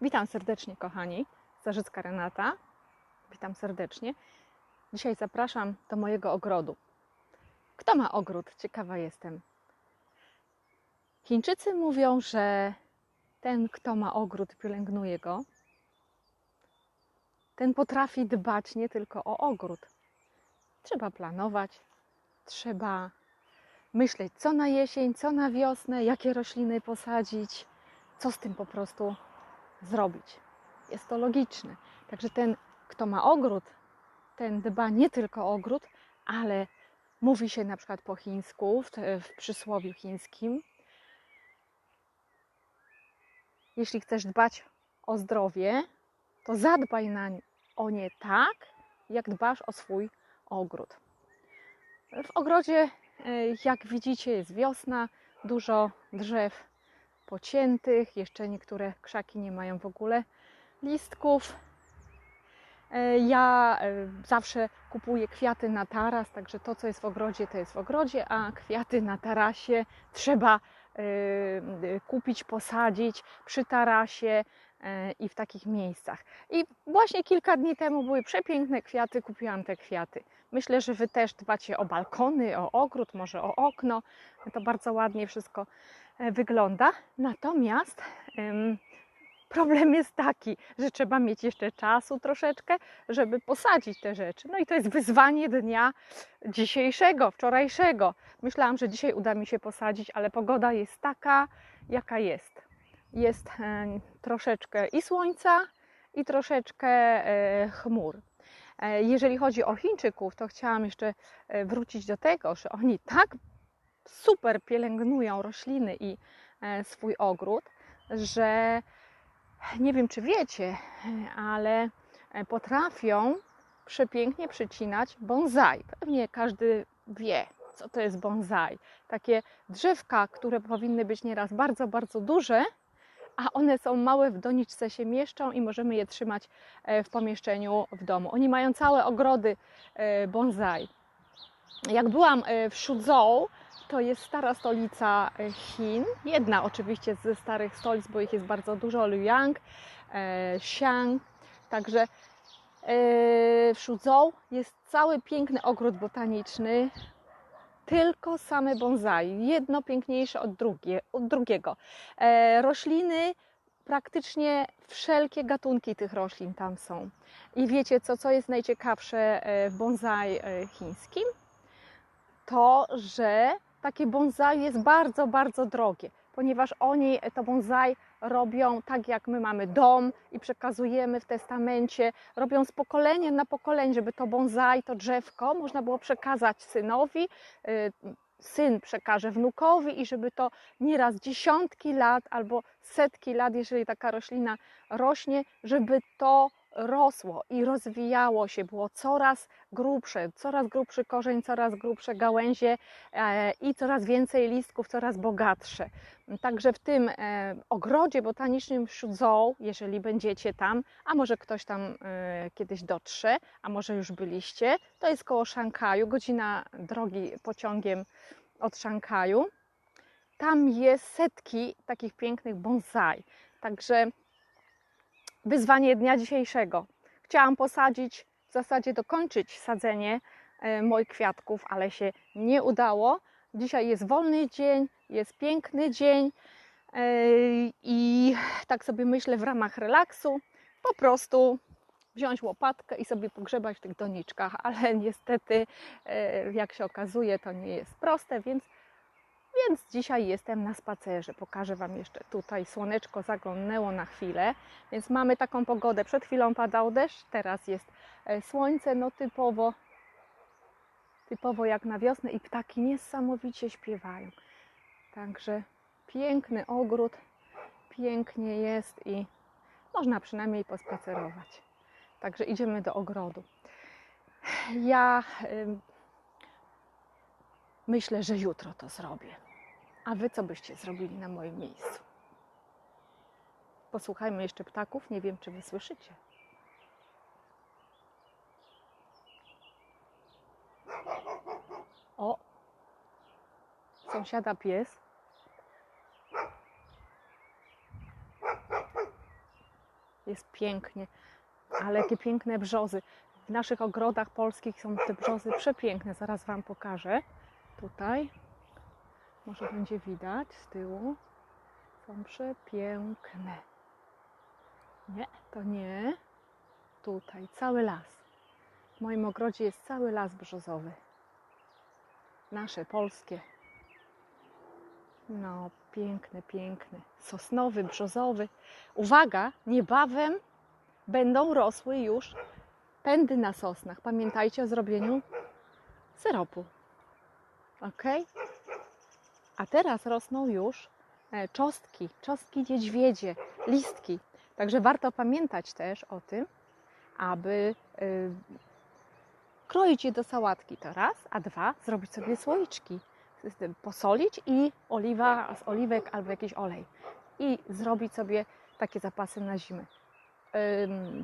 Witam serdecznie, kochani. Zarzycka Renata. Witam serdecznie. Dzisiaj zapraszam do mojego ogrodu. Kto ma ogród? Ciekawa jestem. Chińczycy mówią, że ten, kto ma ogród, pielęgnuje go. Ten potrafi dbać nie tylko o ogród. Trzeba planować, trzeba myśleć, co na jesień, co na wiosnę, jakie rośliny posadzić, co z tym po prostu zrobić. Jest to logiczne. Także ten, kto ma ogród, ten dba nie tylko o ogród, ale mówi się na przykład po chińsku, w, w przysłowiu chińskim. Jeśli chcesz dbać o zdrowie, to zadbaj na, o nie tak, jak dbasz o swój ogród. W ogrodzie, jak widzicie, jest wiosna, dużo drzew pociętych, jeszcze niektóre krzaki nie mają w ogóle listków. Ja zawsze kupuję kwiaty na taras, także to, co jest w ogrodzie, to jest w ogrodzie, a kwiaty na tarasie trzeba kupić, posadzić przy tarasie i w takich miejscach. I właśnie kilka dni temu były przepiękne kwiaty, kupiłam te kwiaty. Myślę, że Wy też dbacie o balkony, o ogród, może o okno. To bardzo ładnie wszystko wygląda. Natomiast problem jest taki, że trzeba mieć jeszcze czasu troszeczkę, żeby posadzić te rzeczy. No i to jest wyzwanie dnia dzisiejszego, wczorajszego. Myślałam, że dzisiaj uda mi się posadzić, ale pogoda jest taka, jaka jest. Jest e, troszeczkę i słońca, i troszeczkę e, chmur. E, jeżeli chodzi o Chińczyków, to chciałam jeszcze wrócić do tego, że oni tak super pielęgnują rośliny i swój ogród, że nie wiem, czy wiecie, ale potrafią przepięknie przycinać bonsai. Pewnie każdy wie, co to jest bonsai. Takie drzewka, które powinny być nieraz bardzo, bardzo duże, a one są małe, w doniczce się mieszczą i możemy je trzymać w pomieszczeniu w domu. Oni mają całe ogrody bonsai. Jak byłam w Shuzhou, to jest stara stolica Chin, jedna oczywiście ze starych stolic, bo ich jest bardzo dużo, Luoyang, Xi'an, także w Shuzhou jest cały piękny ogród botaniczny, tylko same bonsai, jedno piękniejsze od, drugie, od drugiego. E, rośliny, praktycznie wszelkie gatunki tych roślin tam są. I wiecie co, co jest najciekawsze w bonsai chińskim? To, że takie bonsai jest bardzo, bardzo drogie, ponieważ oni to bonsai robią tak, jak my mamy dom i przekazujemy w testamencie, robią z pokolenia na pokolenie, żeby to bonsai, to drzewko można było przekazać synowi, syn przekaże wnukowi i żeby to nieraz dziesiątki lat albo setki lat, jeżeli taka roślina rośnie, żeby to rosło i rozwijało się, było coraz grubsze, coraz grubszy korzeń, coraz grubsze gałęzie i coraz więcej listków, coraz bogatsze. Także w tym ogrodzie botanicznym Shuzhou, jeżeli będziecie tam, a może ktoś tam kiedyś dotrze, a może już byliście, to jest koło Szanghaju, godzina drogi pociągiem od Szanghaju. Tam jest setki takich pięknych bonsai. Także wyzwanie dnia dzisiejszego. Chciałam posadzić, w zasadzie dokończyć sadzenie moich kwiatków, ale się nie udało. Dzisiaj jest wolny dzień, jest piękny dzień i tak sobie myślę w ramach relaksu po prostu wziąć łopatkę i sobie pogrzebać w tych doniczkach, ale niestety jak się okazuje to nie jest proste, więc więc dzisiaj jestem na spacerze. Pokażę Wam jeszcze tutaj. Słoneczko zaglądnęło na chwilę, więc mamy taką pogodę. Przed chwilą padał deszcz, teraz jest słońce, no typowo, typowo jak na wiosnę i ptaki niesamowicie śpiewają. Także piękny ogród, pięknie jest i można przynajmniej pospacerować. Także idziemy do ogrodu. Ja myślę, że jutro to zrobię. A wy co byście zrobili na moim miejscu? Posłuchajmy jeszcze ptaków. Nie wiem, czy wy słyszycie. O! Sąsiada pies. jest pięknie. Ale jakie piękne brzozy. W naszych ogrodach polskich są te brzozy przepiękne. Zaraz Wam pokażę. Tutaj. Może będzie widać z tyłu. Są przepiękne. Nie, to nie. Tutaj cały las. W moim ogrodzie jest cały las brzozowy. Nasze, polskie. No, piękne, piękne. Sosnowy, brzozowy. Uwaga, niebawem będą rosły już pędy na sosnach. Pamiętajcie o zrobieniu syropu. Ok? A teraz rosną już e, czosnki, czosnki niedźwiedzie, listki. Także warto pamiętać też o tym, aby y, kroić je do sałatki to raz, a dwa, zrobić sobie słoiczki, tym posolić i oliwa z oliwek albo jakiś olej i zrobić sobie takie zapasy na zimę.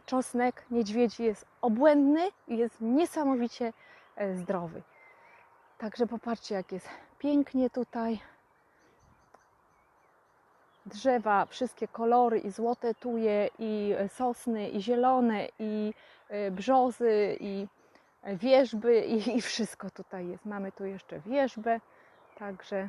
Czosnek niedźwiedzi jest obłędny i jest niesamowicie e, zdrowy. Także popatrzcie, jak jest pięknie tutaj. Drzewa, wszystkie kolory i złote tuje, i sosny, i zielone, i e, brzozy, i wierzby, i, i wszystko tutaj jest. Mamy tu jeszcze wierzbę, także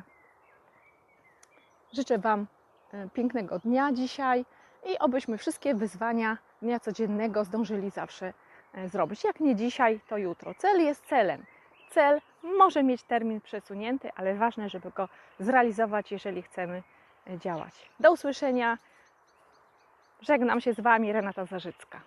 życzę Wam e, pięknego dnia dzisiaj i obyśmy wszystkie wyzwania dnia codziennego zdążyli zawsze e, zrobić. Jak nie dzisiaj, to jutro. Cel jest celem. Cel może mieć termin przesunięty, ale ważne, żeby go zrealizować, jeżeli chcemy e, działać. Do usłyszenia. Żegnam się z Wami, Renata Zarzycka.